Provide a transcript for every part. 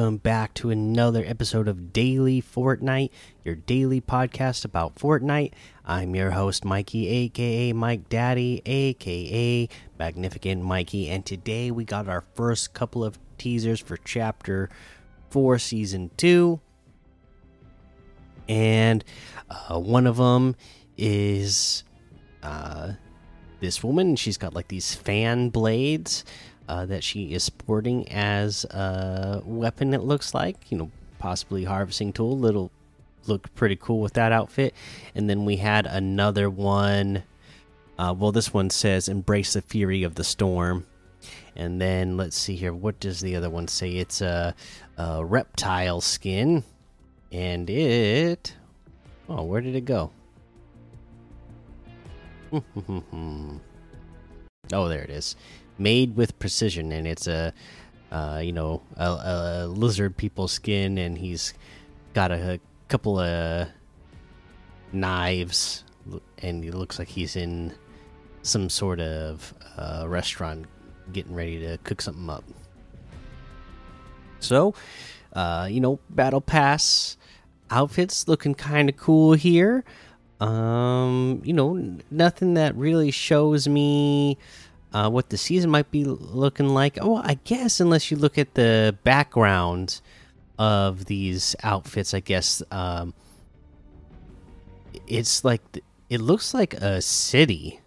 Welcome back to another episode of Daily Fortnite, your daily podcast about Fortnite. I'm your host, Mikey, aka Mike Daddy, aka Magnificent Mikey, and today we got our first couple of teasers for Chapter 4, Season 2. And uh, one of them is uh, this woman. She's got like these fan blades uh, that she is sporting as a weapon. It looks like you know, possibly harvesting tool. Little looked pretty cool with that outfit. And then we had another one. Uh, well, this one says "Embrace the fury of the storm." And then let's see here. What does the other one say? It's a, a reptile skin, and it. Oh, where did it go? oh, there it is. Made with precision, and it's a, uh, you know, a, a, lizard people skin, and he's got a, a couple of knives, and he looks like he's in some sort of uh, restaurant getting ready to cook something up. So, uh, you know, battle pass outfits looking kind of cool here. Um, you know, nothing that really shows me uh, what the season might be looking like. Oh, I guess unless you look at the background of these outfits, I guess um, it's like it looks like a city,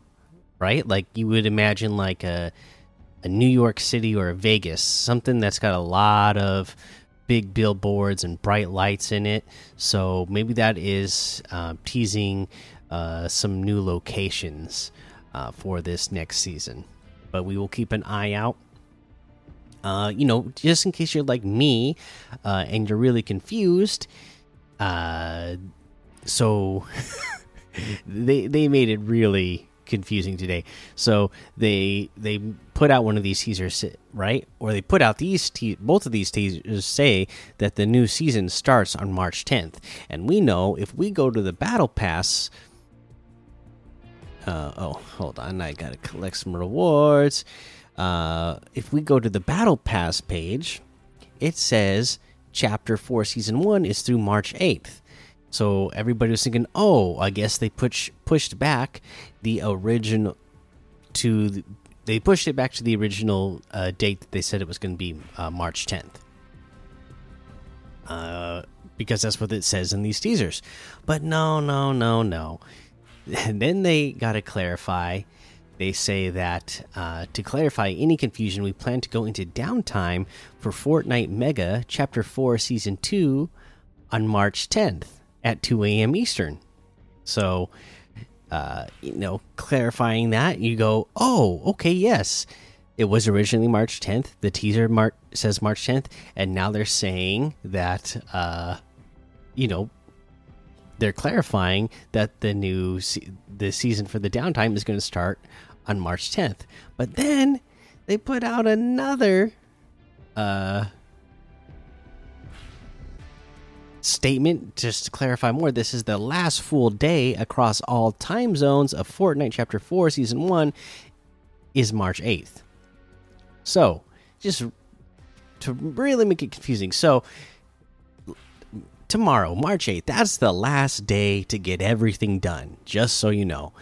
right? Like you would imagine like a a New York City or a Vegas, something that's got a lot of big billboards and bright lights in it. So maybe that is uh, teasing uh, some new locations uh, for this next season. But we will keep an eye out. Uh, you know, just in case you're like me uh, and you're really confused. Uh, so they they made it really confusing today. So they they put out one of these teasers, right? Or they put out these te both of these teasers say that the new season starts on March 10th, and we know if we go to the Battle Pass. Uh, oh, hold on! I gotta collect some rewards. Uh, if we go to the Battle Pass page, it says Chapter Four, Season One is through March 8th. So everybody was thinking, oh, I guess they push pushed back the original to the, they pushed it back to the original uh, date that they said it was going to be uh, March 10th. Uh, because that's what it says in these teasers. But no, no, no, no. And then they got to clarify. They say that uh, to clarify any confusion, we plan to go into downtime for Fortnite Mega Chapter 4 Season 2 on March 10th at 2 a.m. Eastern. So uh, you know, clarifying that, you go, oh, okay, yes, it was originally March 10th. The teaser mar says March 10th, and now they're saying that, uh, you know, they're clarifying that the new se the season for the downtime is going to start on March 10th. But then they put out another uh statement. Just to clarify more this is the last full day across all time zones of fortnite chapter 4 season 1 is march 8th so just to really make it confusing so tomorrow march 8th that's the last day to get everything done just so you know.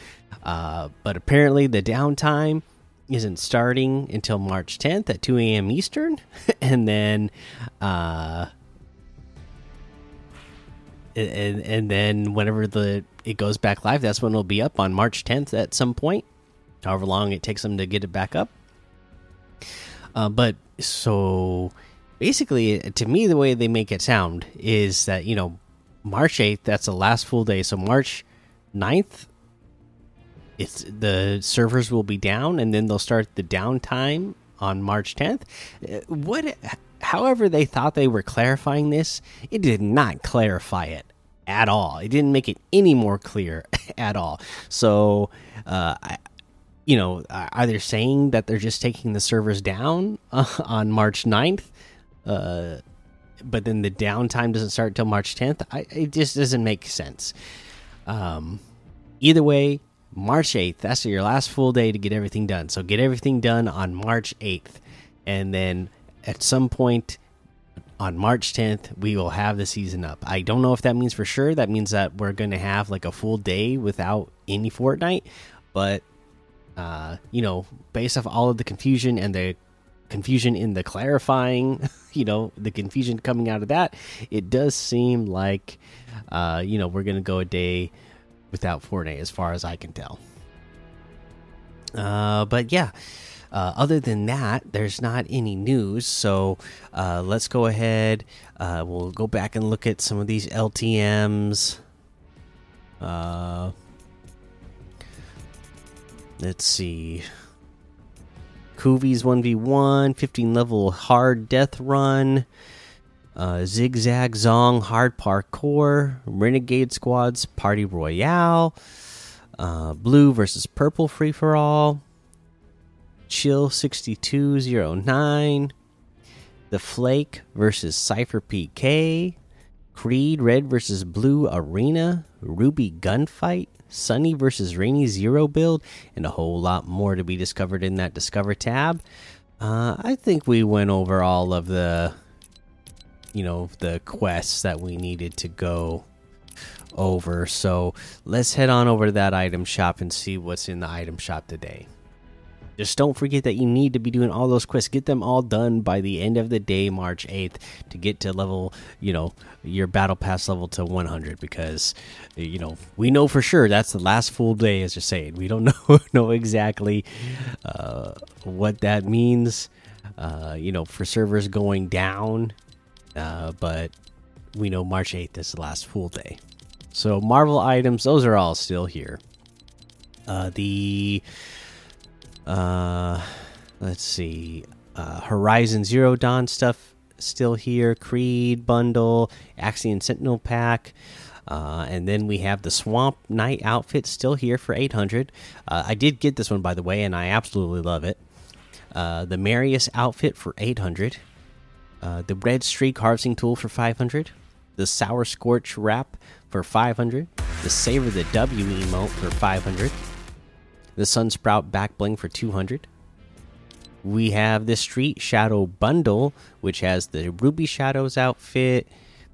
Uh, but apparently the downtime isn't starting until march 10th at 2 a.m eastern and then uh and and then whenever the it goes back live, that's when it'll be up on March 10th at some point, however long it takes them to get it back up. Uh, but so basically, to me, the way they make it sound is that you know March 8th, that's the last full day. So March 9th, it's the servers will be down, and then they'll start the downtime on March 10th. Uh, what? However, they thought they were clarifying this, it did not clarify it at all. It didn't make it any more clear at all. So, uh, I, you know, are they saying that they're just taking the servers down uh, on March 9th? Uh, but then the downtime doesn't start till March 10th? I, it just doesn't make sense. Um, either way, March 8th, that's your last full day to get everything done. So get everything done on March 8th. And then at some point on March 10th, we will have the season up. I don't know if that means for sure. That means that we're going to have like a full day without any Fortnite. But, uh, you know, based off all of the confusion and the confusion in the clarifying, you know, the confusion coming out of that, it does seem like, uh, you know, we're going to go a day without Fortnite as far as I can tell. Uh, but yeah. Uh, other than that, there's not any news. So uh, let's go ahead. Uh, we'll go back and look at some of these LTMs. Uh, let's see. Koovies 1v1, 15 level hard death run. Uh, Zigzag Zong Hard Parkour, Renegade Squads Party Royale, uh, Blue versus Purple Free for All, Chill 6209, The Flake versus Cypher PK, Creed Red versus Blue Arena, Ruby Gunfight, Sunny versus Rainy Zero build, and a whole lot more to be discovered in that Discover tab. Uh, I think we went over all of the, you know, the quests that we needed to go over. So let's head on over to that item shop and see what's in the item shop today. Just don't forget that you need to be doing all those quests. Get them all done by the end of the day, March 8th, to get to level, you know, your battle pass level to 100 because, you know, we know for sure that's the last full day, as you're saying. We don't know, know exactly uh, what that means, uh, you know, for servers going down, uh, but we know March 8th is the last full day. So, Marvel items, those are all still here. Uh, the uh, let's see. Uh, Horizon Zero Dawn stuff still here. Creed bundle, Axiom Sentinel pack. Uh, and then we have the Swamp Knight outfit still here for 800. Uh, I did get this one, by the way, and I absolutely love it. Uh, the Marius outfit for 800. Uh, the Red Streak harvesting tool for 500. The Sour Scorch wrap for 500. The Savor the W emote for 500 the Sunsprout back bling for 200. We have the Street Shadow bundle, which has the Ruby Shadows outfit,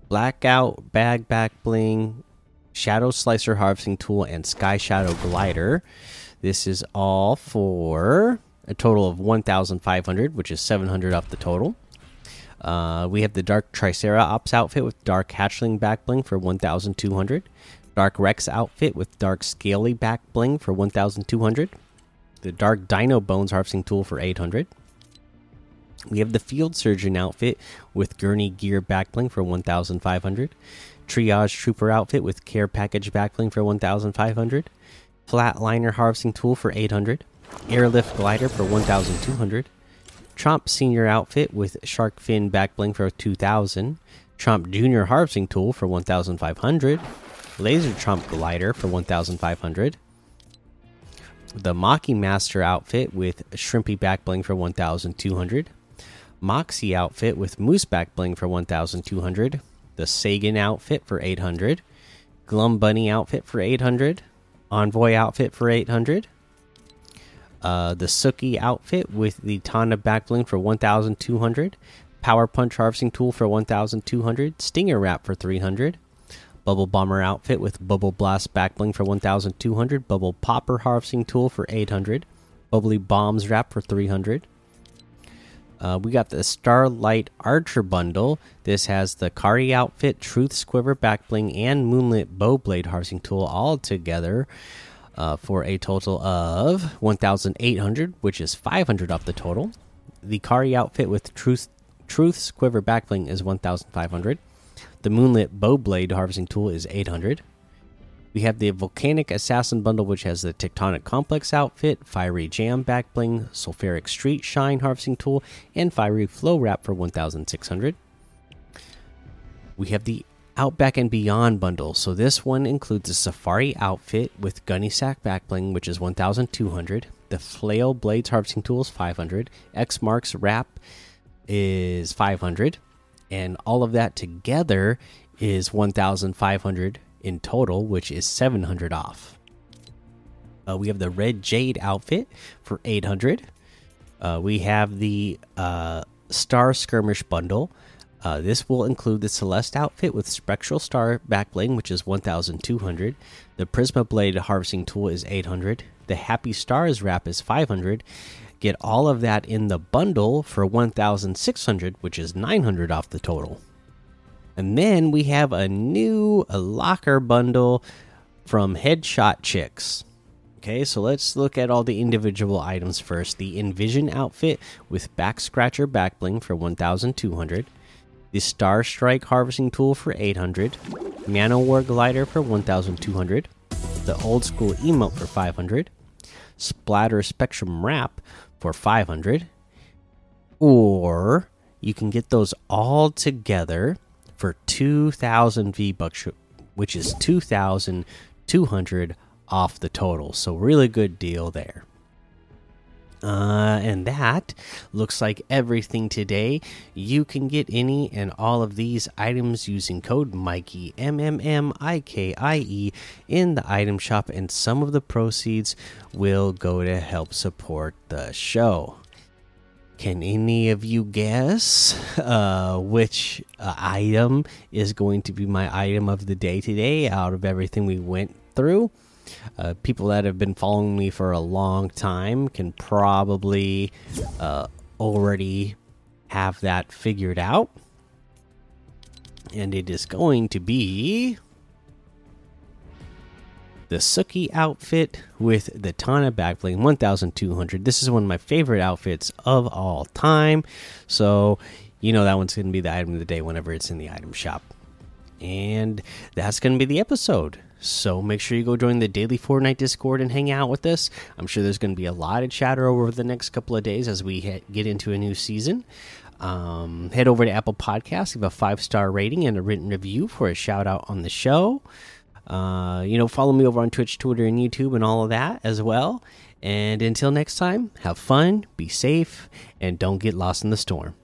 Blackout bag back bling, Shadow Slicer harvesting tool, and Sky Shadow glider. This is all for a total of 1,500, which is 700 off the total. Uh, we have the Dark Triceratops outfit with Dark Hatchling back bling for 1,200. Dark Rex outfit with Dark Scaly back bling for 1,200. The Dark Dino Bones harvesting tool for 800. We have the Field Surgeon outfit with Gurney Gear back bling for 1,500. Triage Trooper outfit with Care Package back bling for 1,500. Flatliner harvesting tool for 800. Airlift glider for 1,200. Chomp Senior outfit with Shark Fin back bling for 2,000. Chomp Junior harvesting tool for 1,500. Laser Chomp glider for 1,500. The Mocking Master outfit with Shrimpy back bling for 1,200. Moxie outfit with Moose back bling for 1,200. The Sagan outfit for 800. Glum Bunny outfit for 800. Envoy outfit for 800. Uh, the Suki outfit with the Tana back bling for 1,200. Power Punch harvesting tool for 1,200. Stinger wrap for 300. Bubble Bomber outfit with Bubble Blast backbling for 1200, Bubble Popper harvesting tool for 800, Bubbly Bombs wrap for 300. Uh, we got the Starlight Archer bundle. This has the Kari outfit, Truth's Quiver backbling, and Moonlit Bowblade harvesting tool all together uh, for a total of 1,800, which is 500 off the total. The Kari outfit with Truth Truth Squiver backbling is 1,500. The Moonlit Bowblade harvesting tool is 800. We have the Volcanic Assassin bundle, which has the Tectonic Komplexx outfit, Fiery Jam backbling, Sulfuric Street Shine harvesting tool, and Fiery Flow wrap for 1,600. We have the Outback and Beyond bundle. So this one includes the Safari outfit with Gunny Sack backbling, which is 1,200. The Flail Blades harvesting tool is 500. X Marks wrap is 500 and all of that together is 1500 in total which is 700 off uh, we have the red jade outfit for 800 uh, we have the uh, star skirmish bundle Uh, this will include the Celeste outfit with Spectral Star backbling, which is 1,200. The Prisma Blade harvesting tool is 800. The Happy Stars wrap is 500. Get all of that in the bundle for 1,600, which is 900 off the total. And then we have a new locker bundle from Headshot Chicks. Okay, so let's look at all the individual items first. The Envision outfit with Back Scratcher back bling for 1,200. The Star Strike harvesting tool for 800. Manowar glider for 1,200. The Old School emote for 500. Splatter Spectrum wrap for 500. Or you can get those all together for 2,000 V bucks, which is 2,200 off the total. So, really good deal there. Uh, and that looks like everything today. You can get any and all of these items using code Mikey M M M I K I E in the item shop, and some of the proceeds will go to help support the show. Can any of you guess uh, which uh, item is going to be my item of the day today out of everything we went through? Uh, people that have been following me for a long time can probably uh, already have that figured out. And it is going to be the Suki outfit with the Tana backbling 1200. This is one of my favorite outfits of all time. So, you know, that one's going to be the item of the day whenever it's in the item shop. And that's going to be the episode. So make sure you go join the daily Fortnite Discord and hang out with us. I'm sure there's going to be a lot of chatter over the next couple of days as we get into a new season. Um, head over to Apple Podcasts, give a five star rating and a written review for a shout out on the show. Uh, you know, follow me over on Twitch, Twitter, and YouTube, and all of that as well. And until next time, have fun, be safe, and don't get lost in the storm.